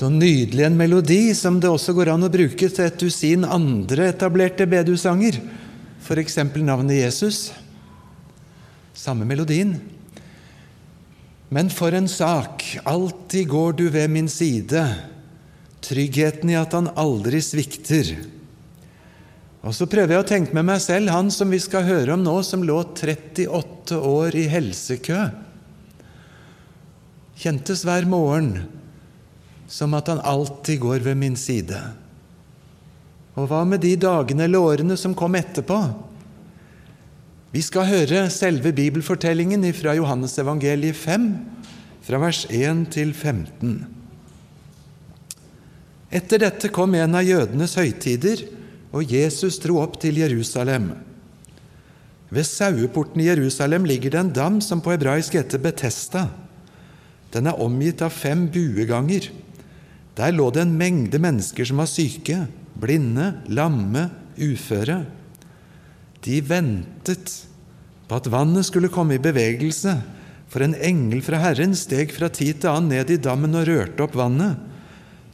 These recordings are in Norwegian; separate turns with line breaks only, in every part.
Så nydelig en melodi som det også går an å bruke til et dusin andre etablerte bedusanger, f.eks. navnet Jesus. Samme melodien. Men for en sak! Alltid går du ved min side. Tryggheten i at han aldri svikter. Og så prøver jeg å tenke med meg selv han som vi skal høre om nå, som lå 38 år i helsekø. Kjentes hver morgen som at han alltid går ved min side. Og hva med de dagene eller årene som kom etterpå? Vi skal høre selve bibelfortellingen fra Johannesevangeliet 5, fra vers 1 til 15. Etter dette kom en av jødenes høytider, og Jesus dro opp til Jerusalem. Ved saueporten i Jerusalem ligger det en dam som på hebraisk heter Betesta. Den er omgitt av fem bueganger. Der lå det en mengde mennesker som var syke, blinde, lamme, uføre. De ventet på at vannet skulle komme i bevegelse, for en engel fra Herren steg fra tid til annen ned i dammen og rørte opp vannet.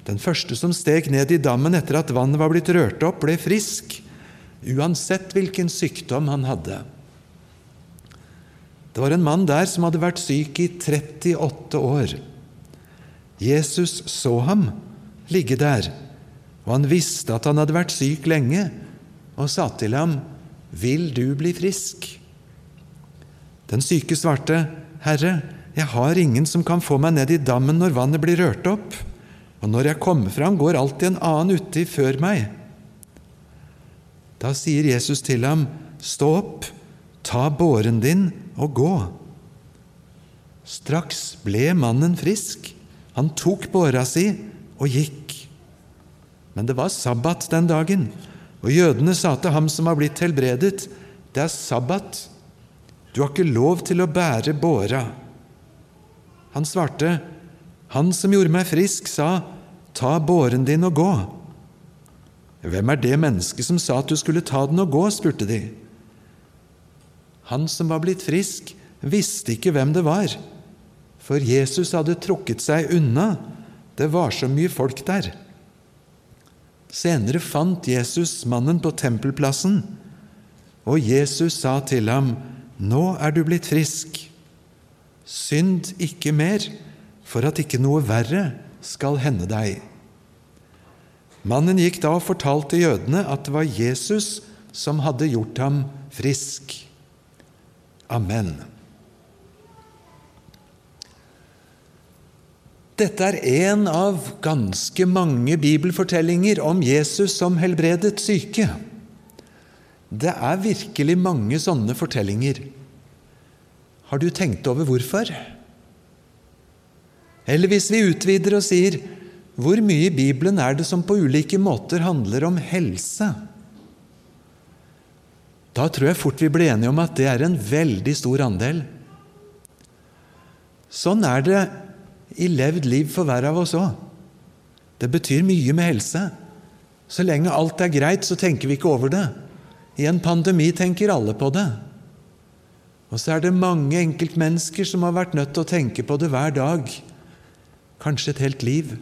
Den første som steg ned i dammen etter at vannet var blitt rørt opp, ble frisk, uansett hvilken sykdom han hadde. Det var en mann der som hadde vært syk i 38 år. Jesus så ham ligge der, og han visste at han hadde vært syk lenge, og sa til ham, Vil du bli frisk? Den syke svarte, Herre, jeg har ingen som kan få meg ned i dammen når vannet blir rørt opp, og når jeg kommer fram, går alltid en annen uti før meg. Da sier Jesus til ham, Stå opp, ta båren din og gå. Straks ble mannen frisk. Han tok båra si og gikk. Men det var sabbat den dagen, og jødene sa til ham som var blitt helbredet, det er sabbat, du har ikke lov til å bære båra. Han svarte, Han som gjorde meg frisk, sa, ta båren din og gå. Hvem er det mennesket som sa at du skulle ta den og gå? spurte de. Han som var blitt frisk, visste ikke hvem det var, for Jesus hadde trukket seg unna, det var så mye folk der. Senere fant Jesus mannen på tempelplassen, og Jesus sa til ham, Nå er du blitt frisk. Synd ikke mer, for at ikke noe verre skal hende deg. Mannen gikk da og fortalte jødene at det var Jesus som hadde gjort ham frisk. Amen. Dette er en av ganske mange bibelfortellinger om Jesus som helbredet syke. Det er virkelig mange sånne fortellinger. Har du tenkt over hvorfor? Eller hvis vi utvider og sier hvor mye i Bibelen er det som på ulike måter handler om helse? Da tror jeg fort vi blir enige om at det er en veldig stor andel. Sånn er det i levd liv for hver av oss òg. Det betyr mye med helse. Så lenge alt er greit, så tenker vi ikke over det. I en pandemi tenker alle på det. Og så er det mange enkeltmennesker som har vært nødt til å tenke på det hver dag, kanskje et helt liv.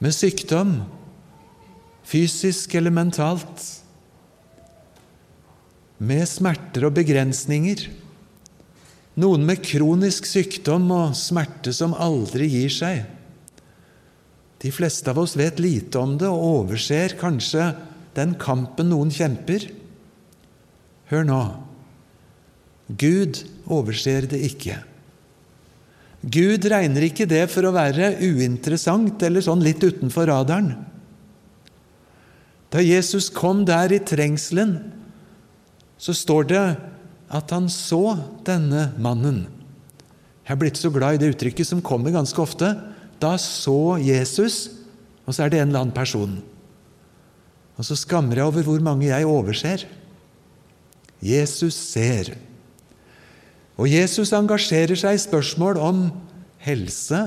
Med sykdom, fysisk eller mentalt med smerter og begrensninger. Noen med kronisk sykdom og smerte som aldri gir seg. De fleste av oss vet lite om det og overser kanskje den kampen noen kjemper. Hør nå. Gud overser det ikke. Gud regner ikke det for å være uinteressant eller sånn litt utenfor radaren. Da Jesus kom der i trengselen, så står det at han så denne mannen. Jeg er blitt så glad i det uttrykket som kommer ganske ofte. Da så Jesus, og så er det en eller annen person. Og så skammer jeg over hvor mange jeg overser. Jesus ser. Og Jesus engasjerer seg i spørsmål om helse,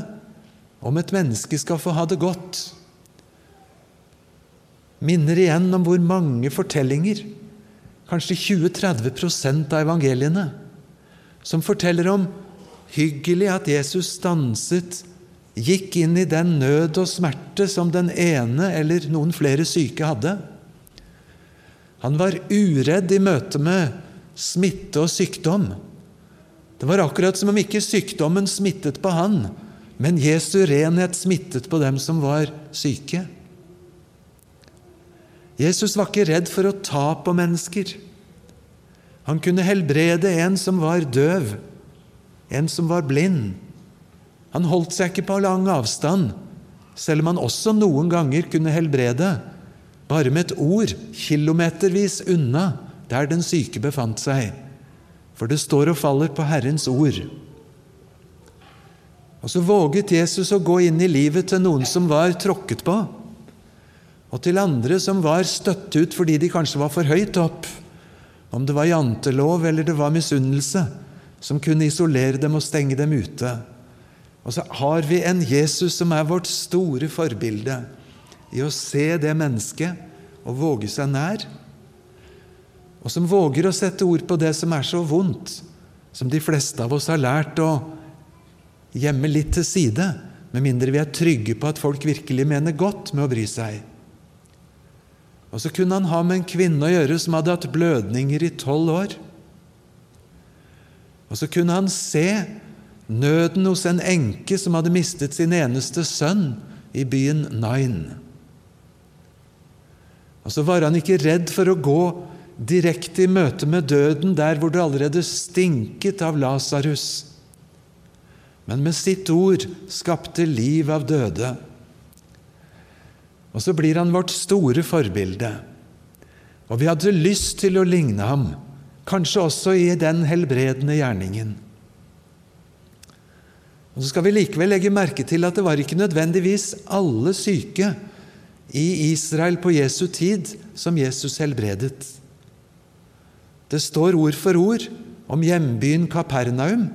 om et menneske skal få ha det godt. Minner igjen om hvor mange fortellinger, kanskje 20-30 av evangeliene, som forteller om hyggelig at Jesus stanset, gikk inn i den nød og smerte som den ene eller noen flere syke hadde. Han var uredd i møte med smitte og sykdom. Det var akkurat som om ikke sykdommen smittet på han, men Jesu renhet smittet på dem som var syke. Jesus var ikke redd for å ta på mennesker. Han kunne helbrede en som var døv, en som var blind. Han holdt seg ikke på lang avstand, selv om han også noen ganger kunne helbrede, bare med et ord, kilometervis unna der den syke befant seg. For det står og faller på Herrens ord. Og så våget Jesus å gå inn i livet til noen som var tråkket på, og til andre som var støtt ut fordi de kanskje var for høyt opp, om det var jantelov eller det var misunnelse som kunne isolere dem og stenge dem ute. Og så har vi en Jesus som er vårt store forbilde i å se det mennesket og våge seg nær og som våger å sette ord på det som er så vondt, som de fleste av oss har lært å gjemme litt til side, med mindre vi er trygge på at folk virkelig mener godt med å bry seg. Og så kunne han ha med en kvinne å gjøre som hadde hatt blødninger i tolv år. Og så kunne han se nøden hos en enke som hadde mistet sin eneste sønn i byen Nain. Og så var han ikke redd for å gå direkte i møte med døden der hvor det allerede stinket av Lasarus, men med sitt ord skapte liv av døde. Og så blir han vårt store forbilde. Og vi hadde lyst til å ligne ham, kanskje også i den helbredende gjerningen. Og Så skal vi likevel legge merke til at det var ikke nødvendigvis alle syke i Israel på Jesu tid som Jesus helbredet. Det står ord for ord om hjembyen Kapernaum.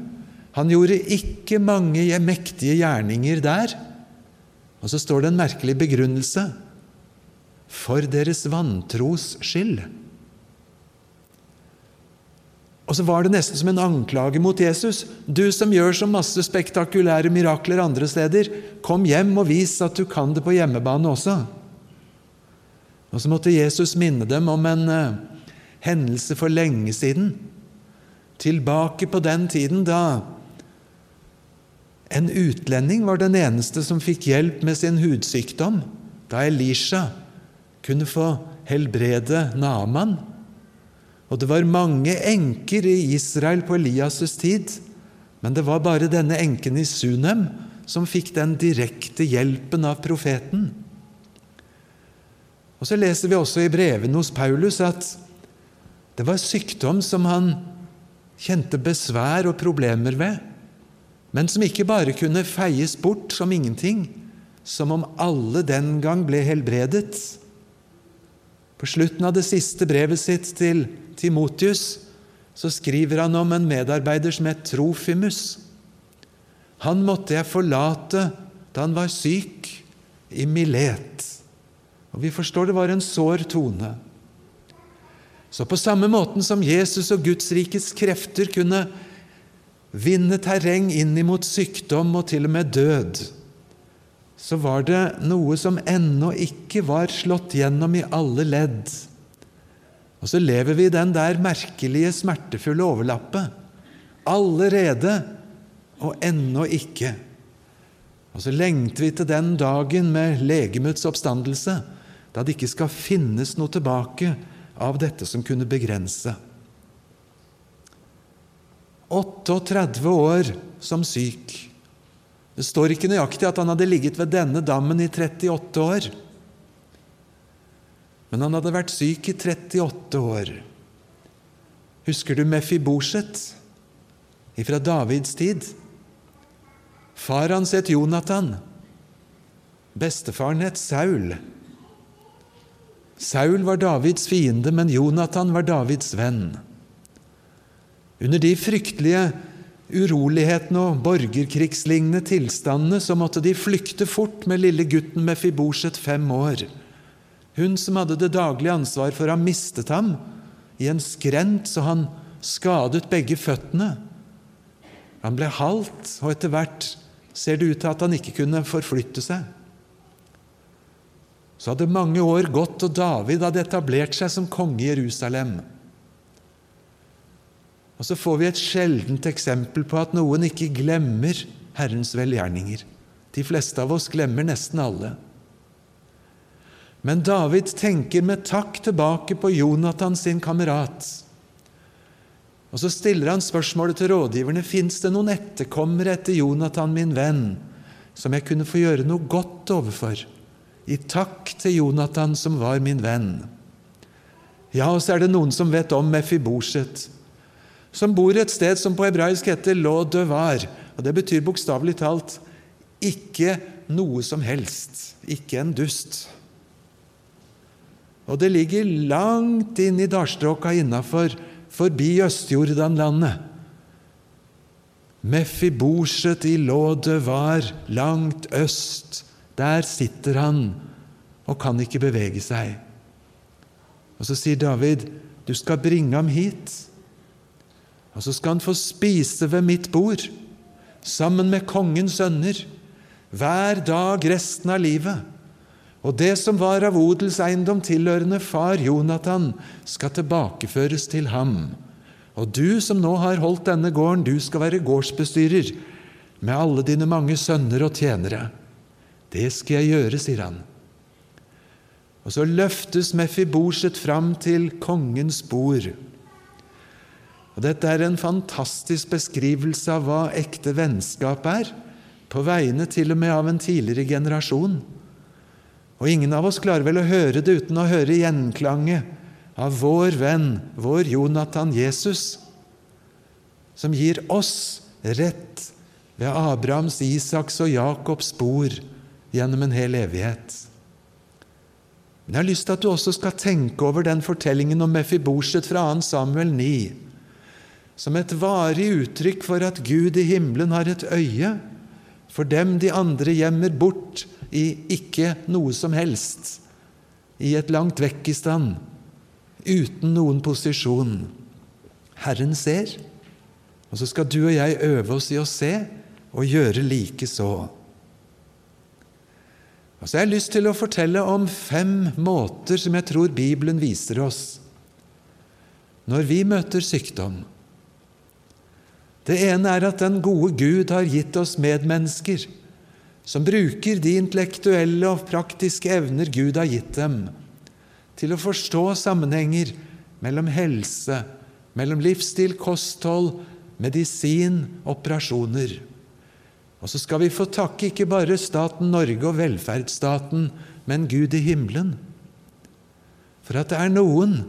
Han gjorde ikke mange mektige gjerninger der. Og så står det en merkelig begrunnelse for deres vantros skyld. Og så var det nesten som en anklage mot Jesus. Du som gjør så masse spektakulære mirakler andre steder, kom hjem og vis at du kan det på hjemmebane også. Og så måtte Jesus minne dem om en uh, hendelse for lenge siden. Tilbake på den tiden da en utlending var den eneste som fikk hjelp med sin hudsykdom, da Elisha kunne få helbrede Naaman. Og det var mange enker i Israel på Elias' tid, men det var bare denne enken i Sunem som fikk den direkte hjelpen av profeten. Og Så leser vi også i brevene hos Paulus at det var sykdom som han kjente besvær og problemer ved, men som ikke bare kunne feies bort som ingenting, som om alle den gang ble helbredet. På slutten av det siste brevet sitt til Timotius så skriver han om en medarbeider som het Trofimus. Han måtte jeg forlate da han var syk, i Milet. Og Vi forstår det var en sår tone. Så på samme måten som Jesus og Guds rikets krefter kunne vinne terreng inn imot sykdom og til og med død, så var det noe som ennå ikke var slått gjennom i alle ledd. Og så lever vi i den der merkelige, smertefulle overlappet. Allerede og ennå ikke. Og så lengter vi til den dagen med legemets oppstandelse, da det ikke skal finnes noe tilbake av dette som kunne begrense. 38 år som syk. Det står ikke nøyaktig at han hadde ligget ved denne dammen i 38 år. Men han hadde vært syk i 38 år. Husker du Mefiboset fra Davids tid? Far hans het Jonathan. Bestefaren het Saul. Saul var Davids fiende, men Jonathan var Davids venn. Under de fryktelige urolighetene og borgerkrigslignende tilstandene så måtte de flykte fort med lille gutten Mefiborset fem år. Hun som hadde det daglige ansvar for ham, mistet ham i en skrent så han skadet begge føttene. Han ble halt, og etter hvert ser det ut til at han ikke kunne forflytte seg. Så hadde mange år gått, og David hadde etablert seg som konge i Jerusalem. Og så får vi et sjeldent eksempel på at noen ikke glemmer Herrens velgjerninger. De fleste av oss glemmer nesten alle. Men David tenker med takk tilbake på Jonathan sin kamerat. Og så stiller han spørsmålet til rådgiverne fins det noen etterkommere etter Jonathan, min venn, som jeg kunne få gjøre noe godt overfor, i takk til Jonathan, som var min venn. Ja, og så er det noen som vet om Mefiboset, som bor et sted som på hebraisk heter Lådøvar. Og det betyr bokstavelig talt ikke noe som helst, ikke en dust. Og det ligger langt inn i dalstråka innafor, forbi Øst-Jordanlandet. Mefiboset i Lådøvar, langt øst. Der sitter han og kan ikke bevege seg. Og så sier David, 'Du skal bringe ham hit.' Og så skal han få spise ved mitt bord, sammen med kongens sønner, hver dag resten av livet. Og det som var av odelseiendom tilhørende far Jonathan, skal tilbakeføres til ham. Og du som nå har holdt denne gården, du skal være gårdsbestyrer med alle dine mange sønner og tjenere. Det skal jeg gjøre, sier han. Og så løftes Mefiboset fram til kongens bord. Og Dette er en fantastisk beskrivelse av hva ekte vennskap er, på vegne til og med av en tidligere generasjon. Og ingen av oss klarer vel å høre det uten å høre gjenklanget av vår venn, vår Jonathan Jesus, som gir oss rett ved Abrahams, Isaks og Jakobs spor gjennom en hel evighet. Men jeg har lyst til at du også skal tenke over den fortellingen om Mefiboset fra 2. Samuel 9 som et varig uttrykk for at Gud i himmelen har et øye for dem de andre gjemmer bort i ikke noe som helst, i et langt vekk i stand, uten noen posisjon. Herren ser, og så skal du og jeg øve oss i å se og gjøre likeså. Og så har jeg lyst til å fortelle om fem måter som jeg tror Bibelen viser oss når vi møter sykdom det ene er at den gode Gud har gitt oss medmennesker som bruker de intellektuelle og praktiske evner Gud har gitt dem, til å forstå sammenhenger mellom helse, mellom livsstil, kosthold, medisin, operasjoner. Og så skal vi få takke ikke bare staten Norge og velferdsstaten, men Gud i himmelen. For at det er noen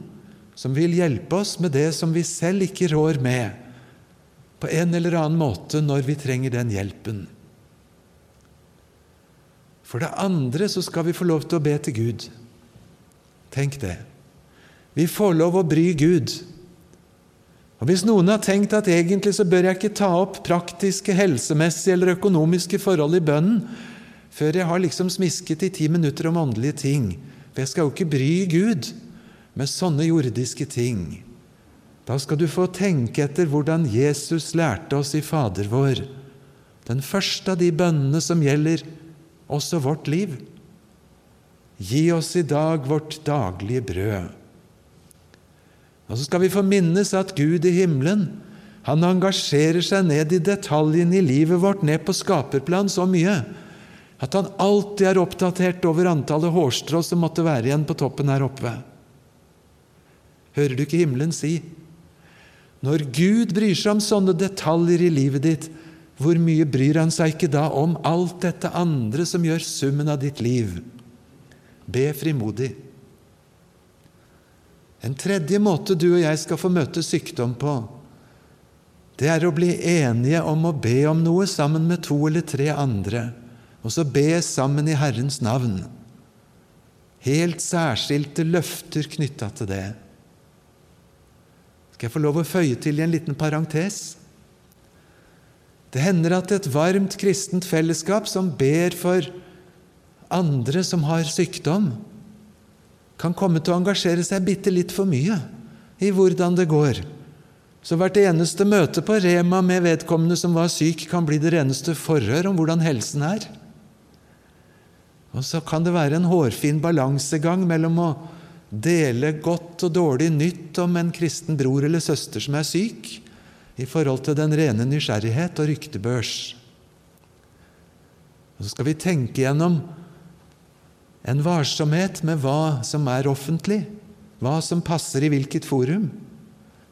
som vil hjelpe oss med det som vi selv ikke rår med på en eller annen måte når vi trenger den hjelpen. For det andre så skal vi få lov til å be til Gud. Tenk det. Vi får lov å bry Gud. Og Hvis noen har tenkt at egentlig så bør jeg ikke ta opp praktiske, helsemessige eller økonomiske forhold i bønnen før jeg har liksom smisket i ti minutter om åndelige ting, for jeg skal jo ikke bry Gud med sånne jordiske ting, da skal du få tenke etter hvordan Jesus lærte oss i Fader vår, den første av de bønnene som gjelder også vårt liv. Gi oss i dag vårt daglige brød. Og så skal vi få minnes at Gud i himmelen han engasjerer seg ned i detaljene i livet vårt, ned på skaperplan, så mye at han alltid er oppdatert over antallet hårstrå som måtte være igjen på toppen her oppe. Hører du ikke himmelen si når Gud bryr seg om sånne detaljer i livet ditt, hvor mye bryr han seg ikke da om alt dette andre som gjør summen av ditt liv? Be frimodig. En tredje måte du og jeg skal få møte sykdom på, det er å bli enige om å be om noe sammen med to eller tre andre, og så be sammen i Herrens navn. helt særskilte løfter knytta til det. Skal jeg få lov å føye til i en liten parentes? Det hender at et varmt kristent fellesskap som ber for andre som har sykdom, kan komme til å engasjere seg bitte litt for mye i hvordan det går. Så hvert eneste møte på Rema med vedkommende som var syk, kan bli det reneste forhør om hvordan helsen er. Og så kan det være en hårfin balansegang mellom å dele godt og dårlig nytt om en kristen bror eller søster som er syk, i forhold til den rene nysgjerrighet og ryktebørs. Og så skal vi tenke gjennom en varsomhet med hva som er offentlig, hva som passer i hvilket forum.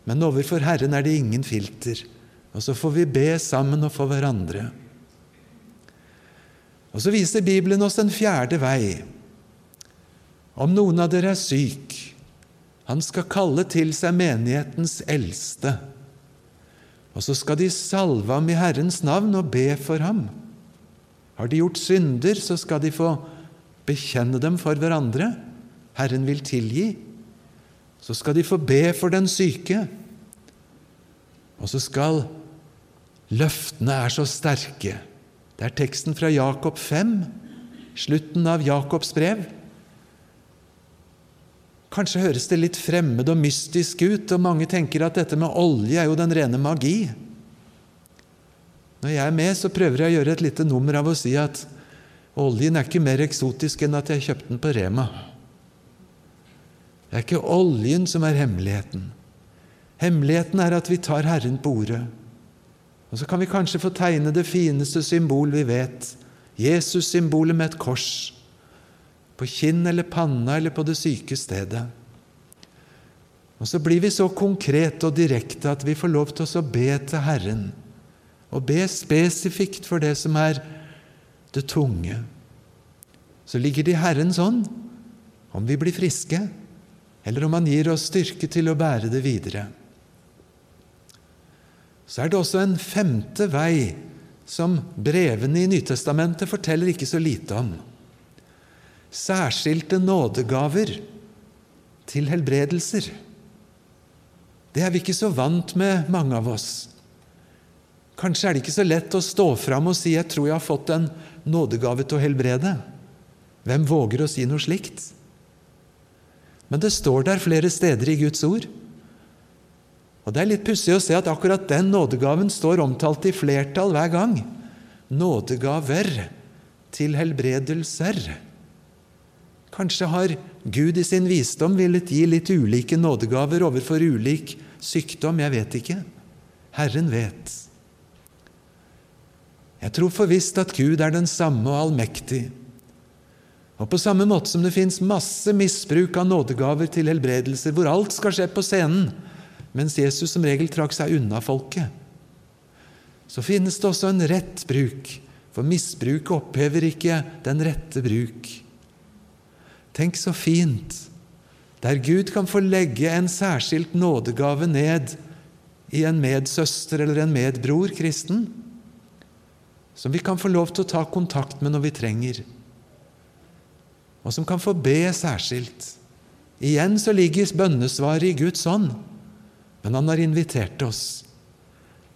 Men overfor Herren er det ingen filter. Og så får vi be sammen og for hverandre. Og så viser Bibelen oss en fjerde vei. Om noen av dere er syk, han skal kalle til seg menighetens eldste. Og så skal de salve ham i Herrens navn og be for ham. Har de gjort synder, så skal de få bekjenne dem for hverandre. Herren vil tilgi. Så skal de få be for den syke. Og så skal løftene er så sterke det er teksten fra Jakob 5, slutten av Jakobs brev. Kanskje høres det litt fremmed og mystisk ut, og mange tenker at dette med olje er jo den rene magi. Når jeg er med, så prøver jeg å gjøre et lite nummer av å si at oljen er ikke mer eksotisk enn at jeg kjøpte den på Rema. Det er ikke oljen som er hemmeligheten. Hemmeligheten er at vi tar Herren på ordet. Og så kan vi kanskje få tegne det fineste symbol vi vet, Jesus-symbolet med et kors, på kinn eller panna eller på det syke stedet. Og så blir vi så konkrete og direkte at vi får lov til å be til Herren, og be spesifikt for det som er det tunge. Så ligger det i Herrens hånd om vi blir friske, eller om Han gir oss styrke til å bære det videre så er det også en femte vei som brevene i Nytestamentet forteller ikke så lite om. Særskilte nådegaver til helbredelser. Det er vi ikke så vant med, mange av oss. Kanskje er det ikke så lett å stå fram og si 'jeg tror jeg har fått en nådegave til å helbrede'. Hvem våger å si noe slikt? Men det står der flere steder i Guds ord. Og Det er litt pussig å se at akkurat den nådegaven står omtalt i flertall hver gang. Nådegaver til helbredelser. Kanskje har Gud i sin visdom villet gi litt ulike nådegaver overfor ulik sykdom. Jeg vet ikke. Herren vet. Jeg tror for visst at Gud er den samme og allmektig. Og på samme måte som det fins masse misbruk av nådegaver til helbredelser, hvor alt skal skje på scenen, mens Jesus som regel trakk seg unna folket. Så finnes det også en rett bruk, for misbruk opphever ikke den rette bruk. Tenk så fint, der Gud kan få legge en særskilt nådegave ned i en medsøster eller en medbror kristen, som vi kan få lov til å ta kontakt med når vi trenger, og som kan få be særskilt. Igjen så ligger bønnesvaret i Guds ånd men han har invitert oss.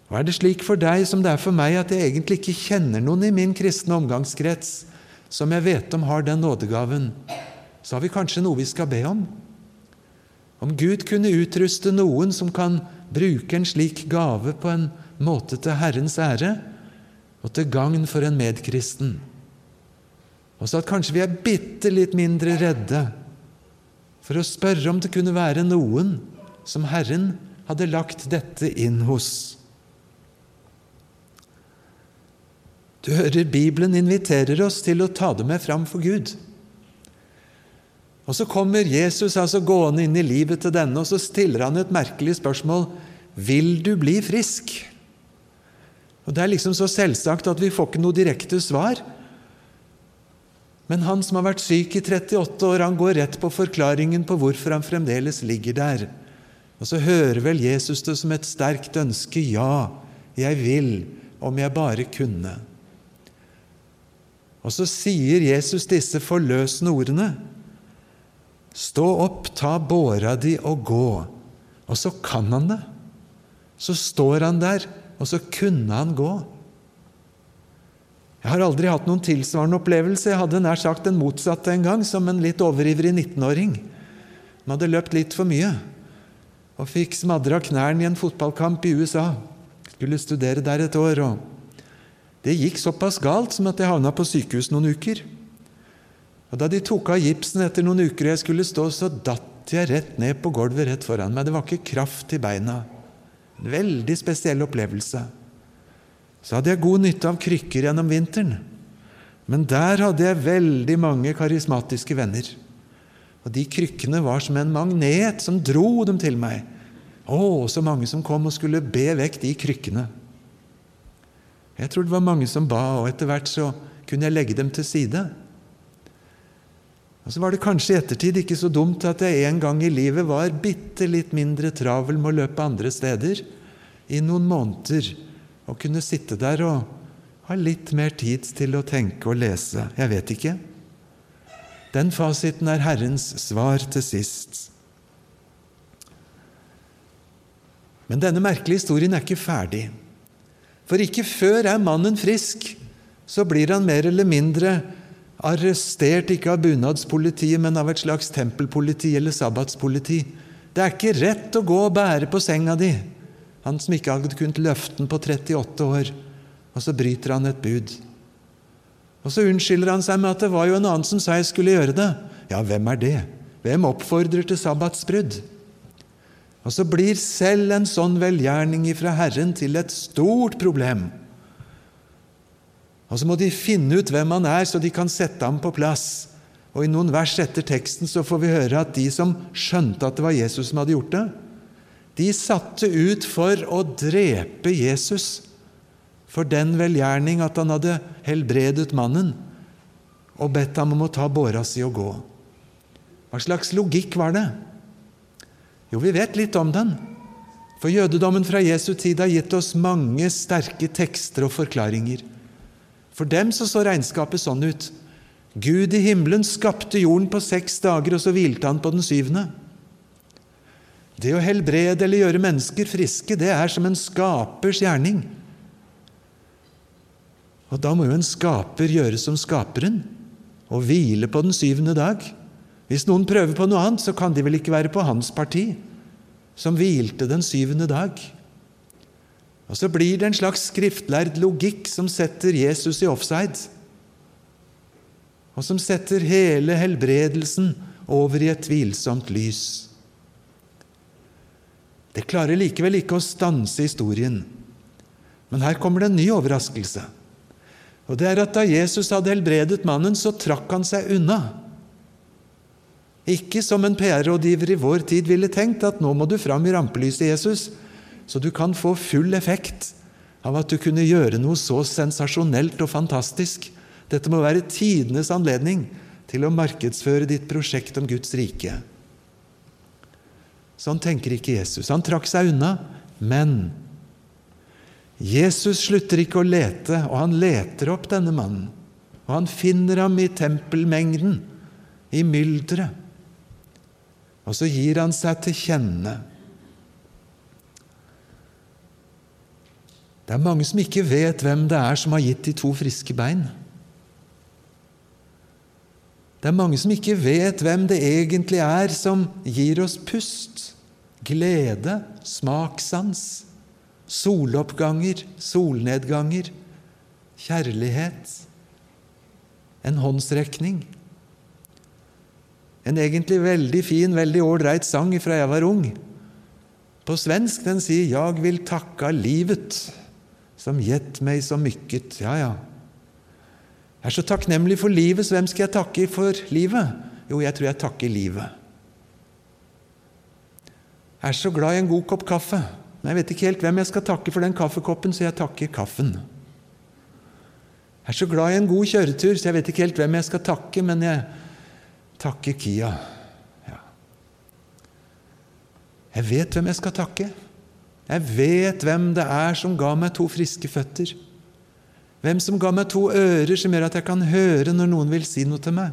Og Er det slik for deg som det er for meg, at jeg egentlig ikke kjenner noen i min kristne omgangskrets som jeg vet om har den nådegaven, så har vi kanskje noe vi skal be om. Om Gud kunne utruste noen som kan bruke en slik gave på en måte til Herrens ære og til gagn for en medkristen. Og så at kanskje vi er bitte litt mindre redde for å spørre om det kunne være noen som Herren hadde lagt dette inn hos. Du hører Bibelen inviterer oss til å ta det med fram for Gud. Og Så kommer Jesus altså gående inn i livet til denne, og så stiller han et merkelig spørsmål. Vil du bli frisk? Og Det er liksom så selvsagt at vi får ikke noe direkte svar. Men han som har vært syk i 38 år, han går rett på forklaringen på hvorfor han fremdeles ligger der. Og så hører vel Jesus det som et sterkt ønske ja, jeg vil, om jeg bare kunne. Og så sier Jesus disse forløsende ordene. Stå opp, ta båra di og gå. Og så kan han det. Så står han der, og så kunne han gå. Jeg har aldri hatt noen tilsvarende opplevelse. Jeg hadde nær sagt den motsatte en gang, som en litt overivrig 19-åring. Han hadde løpt litt for mye og fikk smadra knærne i en fotballkamp i USA. Skulle studere der et år. og Det gikk såpass galt som at jeg havna på sykehus noen uker. Og Da de tok av gipsen etter noen uker og jeg skulle stå, så datt jeg rett ned på gulvet rett foran meg. Det var ikke kraft i beina. En veldig spesiell opplevelse. Så hadde jeg god nytte av krykker gjennom vinteren. Men der hadde jeg veldig mange karismatiske venner. Og de krykkene var som en magnet som dro dem til meg. Å, så mange som kom og skulle be vekk de krykkene. Jeg tror det var mange som ba, og etter hvert så kunne jeg legge dem til side. Og Så var det kanskje i ettertid ikke så dumt at jeg en gang i livet var bitte litt mindre travel med å løpe andre steder i noen måneder og kunne sitte der og ha litt mer tid til å tenke og lese. Jeg vet ikke. Den fasiten er Herrens svar til sist. Men denne merkelige historien er ikke ferdig. For ikke før er mannen frisk, så blir han mer eller mindre Arrestert ikke av bunadspolitiet, men av et slags tempelpoliti eller sabbatspoliti. Det er ikke rett å gå og bære på senga di. Han som ikke hadde kunnet løfte den på 38 år. Og så bryter han et bud. Og så unnskylder han seg med at det var jo en annen som sa jeg skulle gjøre det. Ja, hvem er det? Hvem oppfordrer til sabbatsbrudd? Og så blir selv en sånn velgjerning fra Herren til et stort problem. Og så må de finne ut hvem han er, så de kan sette ham på plass. Og I noen vers etter teksten så får vi høre at de som skjønte at det var Jesus som hadde gjort det, de satte ut for å drepe Jesus for den velgjerning at han hadde helbredet mannen og bedt ham om å ta båra si og gå. Hva slags logikk var det? Jo, vi vet litt om den. For jødedommen fra Jesu tid har gitt oss mange sterke tekster og forklaringer. For dem så, så regnskapet sånn ut. Gud i himmelen skapte jorden på seks dager, og så hvilte han på den syvende. Det å helbrede eller gjøre mennesker friske, det er som en skapers gjerning. Og da må jo en skaper gjøre som skaperen og hvile på den syvende dag. Hvis noen prøver på noe annet, så kan de vel ikke være på hans parti, som hvilte den syvende dag. Og så blir det en slags skriftlærd logikk som setter Jesus i offside, og som setter hele helbredelsen over i et tvilsomt lys. Det klarer likevel ikke å stanse historien. Men her kommer det en ny overraskelse. Og det er at Da Jesus hadde helbredet mannen, så trakk han seg unna. Ikke som en PR-rådgiver i vår tid ville tenkt, at nå må du fram i rampelyset, Jesus så du kan få full effekt av at du kunne gjøre noe så sensasjonelt og fantastisk. Dette må være tidenes anledning til å markedsføre ditt prosjekt om Guds rike. Sånn tenker ikke Jesus. Han trakk seg unna, men Jesus slutter ikke å lete, og han leter opp denne mannen. Og han finner ham i tempelmengden, i mylderet. Og så gir han seg til kjenne. Det er mange som ikke vet hvem det er som har gitt de to friske bein. Det er mange som ikke vet hvem det egentlig er som gir oss pust, glede, smakssans, soloppganger, solnedganger, kjærlighet, en håndsrekning. En egentlig veldig fin, veldig ålreit sang fra jeg var ung. På svensk den sier 'Jeg vil takka livet' som gjett meg så mykket. Ja, ja. Jeg er så takknemlig for livet, så hvem skal jeg takke for livet? Jo, jeg tror jeg takker livet. Jeg er så glad i en god kopp kaffe, men jeg vet ikke helt hvem jeg skal takke for den kaffekoppen, så jeg takker kaffen. Jeg er så glad i en god kjøretur, så jeg vet ikke helt hvem jeg skal takke, men jeg takker Kia. Ja. Jeg vet hvem jeg skal takke. Jeg vet hvem det er som ga meg to friske føtter. Hvem som ga meg to ører som gjør at jeg kan høre når noen vil si noe til meg.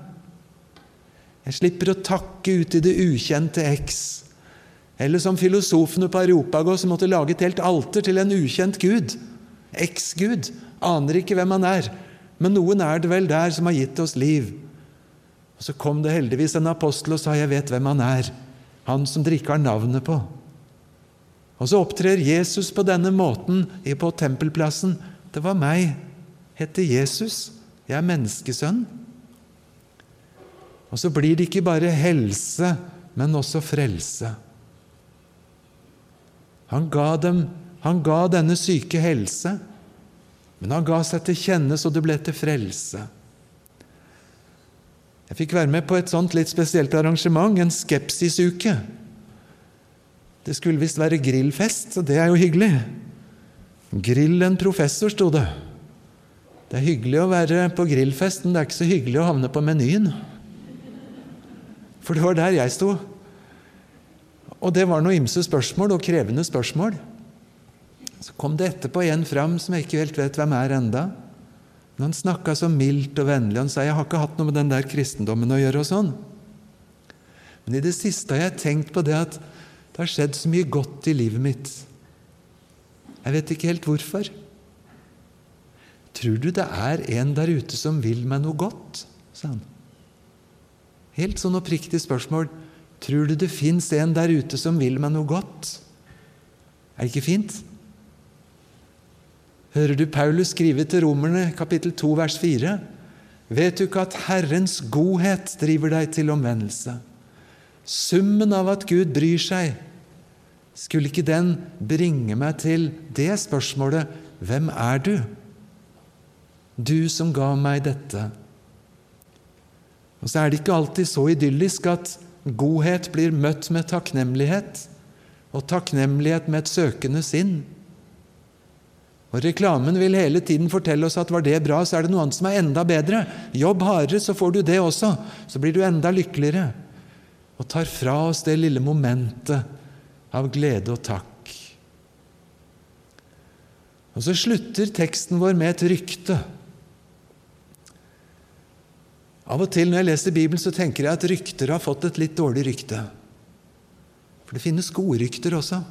Jeg slipper å takke ut i det ukjente X. Eller som filosofene på Areopagos som måtte lage et helt alter til en ukjent gud. Eks-gud. Aner ikke hvem han er. Men noen er det vel der som har gitt oss liv. Og Så kom det heldigvis en apostel og sa 'Jeg vet hvem han er'. Han som dere ikke har navnet på. Og så opptrer Jesus på denne måten på tempelplassen. Det var meg. Heter Jesus. Jeg er menneskesønn. Og så blir det ikke bare helse, men også frelse. Han ga, dem, han ga denne syke helse, men han ga seg til kjenne så det ble til frelse. Jeg fikk være med på et sånt litt spesielt arrangement, en skepsisuke. Det skulle visst være grillfest, og det er jo hyggelig. Grill en professor, sto det. Det er hyggelig å være på grillfest, men det er ikke så hyggelig å havne på menyen. For det var der jeg sto. Og det var noe ymse spørsmål, og krevende spørsmål. Så kom det etterpå en fram som jeg ikke helt vet hvem er enda. Men han snakka så mildt og vennlig. Han sa jeg har ikke hatt noe med den der kristendommen å gjøre. og sånn. Men i det siste har jeg tenkt på det at det har skjedd så mye godt i livet mitt. Jeg vet ikke helt hvorfor. Tror du det er en der ute som vil meg noe godt? sa han. Helt sånn oppriktig spørsmål. Tror du det fins en der ute som vil meg noe godt? Er det ikke fint? Hører du Paulus skrive til romerne, kapittel 2, vers 4? Vet du ikke at Herrens godhet driver deg til omvendelse? Summen av at Gud bryr seg, skulle ikke den bringe meg til det spørsmålet Hvem er du? Du som ga meg dette. Og så er det ikke alltid så idyllisk at godhet blir møtt med takknemlighet, og takknemlighet med et søkende sinn. Og Reklamen vil hele tiden fortelle oss at var det bra, så er det noe annet som er enda bedre. Jobb hardere, så får du det også. Så blir du enda lykkeligere. Og tar fra oss det lille momentet av glede og takk. Og så slutter teksten vår med et rykte. Av og til når jeg leser Bibelen, så tenker jeg at rykter har fått et litt dårlig rykte. For det finnes gode rykter også.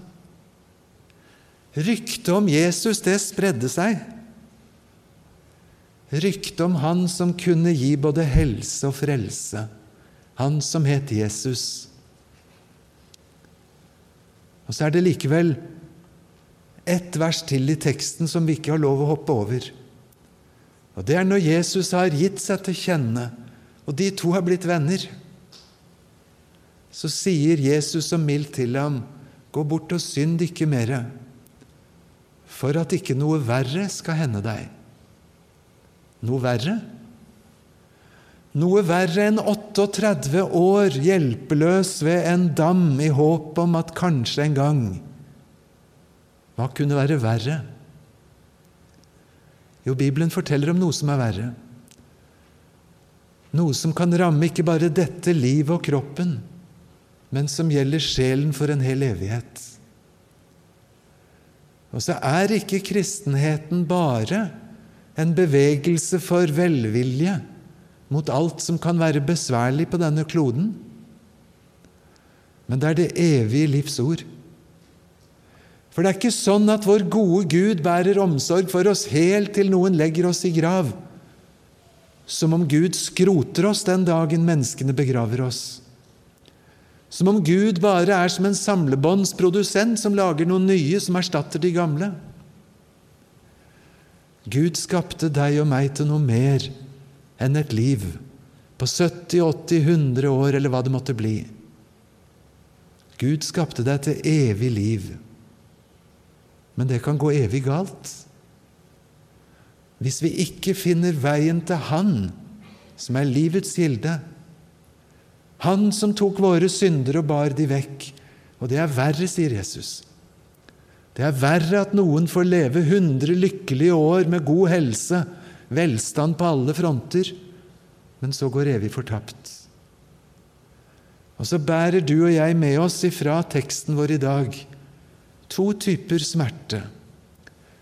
Ryktet om Jesus, det spredde seg. Ryktet om Han som kunne gi både helse og frelse. Han som het Jesus. Og så er det likevel ett vers til i teksten som vi ikke har lov å hoppe over. Og Det er når Jesus har gitt seg til kjenne, og de to har blitt venner. Så sier Jesus så mildt til ham, gå bort og synd ikke mere for at ikke noe verre skal hende deg. Noe verre? Noe verre enn 38 år hjelpeløs ved en dam i håp om at kanskje en gang Hva kunne være verre? Jo, Bibelen forteller om noe som er verre. Noe som kan ramme ikke bare dette livet og kroppen, men som gjelder sjelen for en hel evighet. Og så er ikke kristenheten bare en bevegelse for velvilje mot alt som kan være besværlig på denne kloden, men det er det evige livs ord. For det er ikke sånn at vår gode Gud bærer omsorg for oss helt til noen legger oss i grav, som om Gud skroter oss den dagen menneskene begraver oss. Som om Gud bare er som en samlebåndsprodusent som lager noen nye som erstatter de gamle. Gud skapte deg og meg til noe mer enn et liv på 70, 80, 100 år, eller hva det måtte bli. Gud skapte deg til evig liv. Men det kan gå evig galt. Hvis vi ikke finner veien til Han, som er livets kilde, han som tok våre synder og bar de vekk. Og det er verre, sier Jesus. Det er verre at noen får leve hundre lykkelige år med god helse, velstand på alle fronter, men så går evig fortapt. Og så bærer du og jeg med oss ifra teksten vår i dag to typer smerte.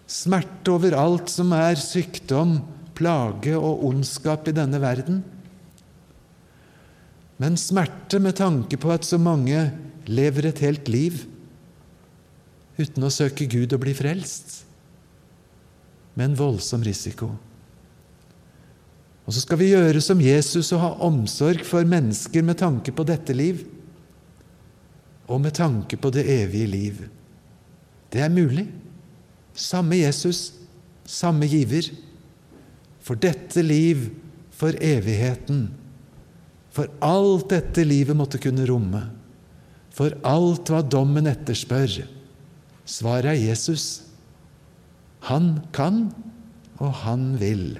Smerte over alt som er sykdom, plage og ondskap i denne verden. men smerte med tanke på at så mange lever et helt liv uten å søke Gud og bli frelst, med en voldsom risiko. Og så skal vi gjøre som Jesus og ha omsorg for mennesker med tanke på dette liv og med tanke på det evige liv. Det er mulig. Samme Jesus, samme giver. For dette liv, for evigheten. For alt dette livet måtte kunne romme. For alt hva dommen etterspør. Svaret er Jesus. Han kan, og han vil.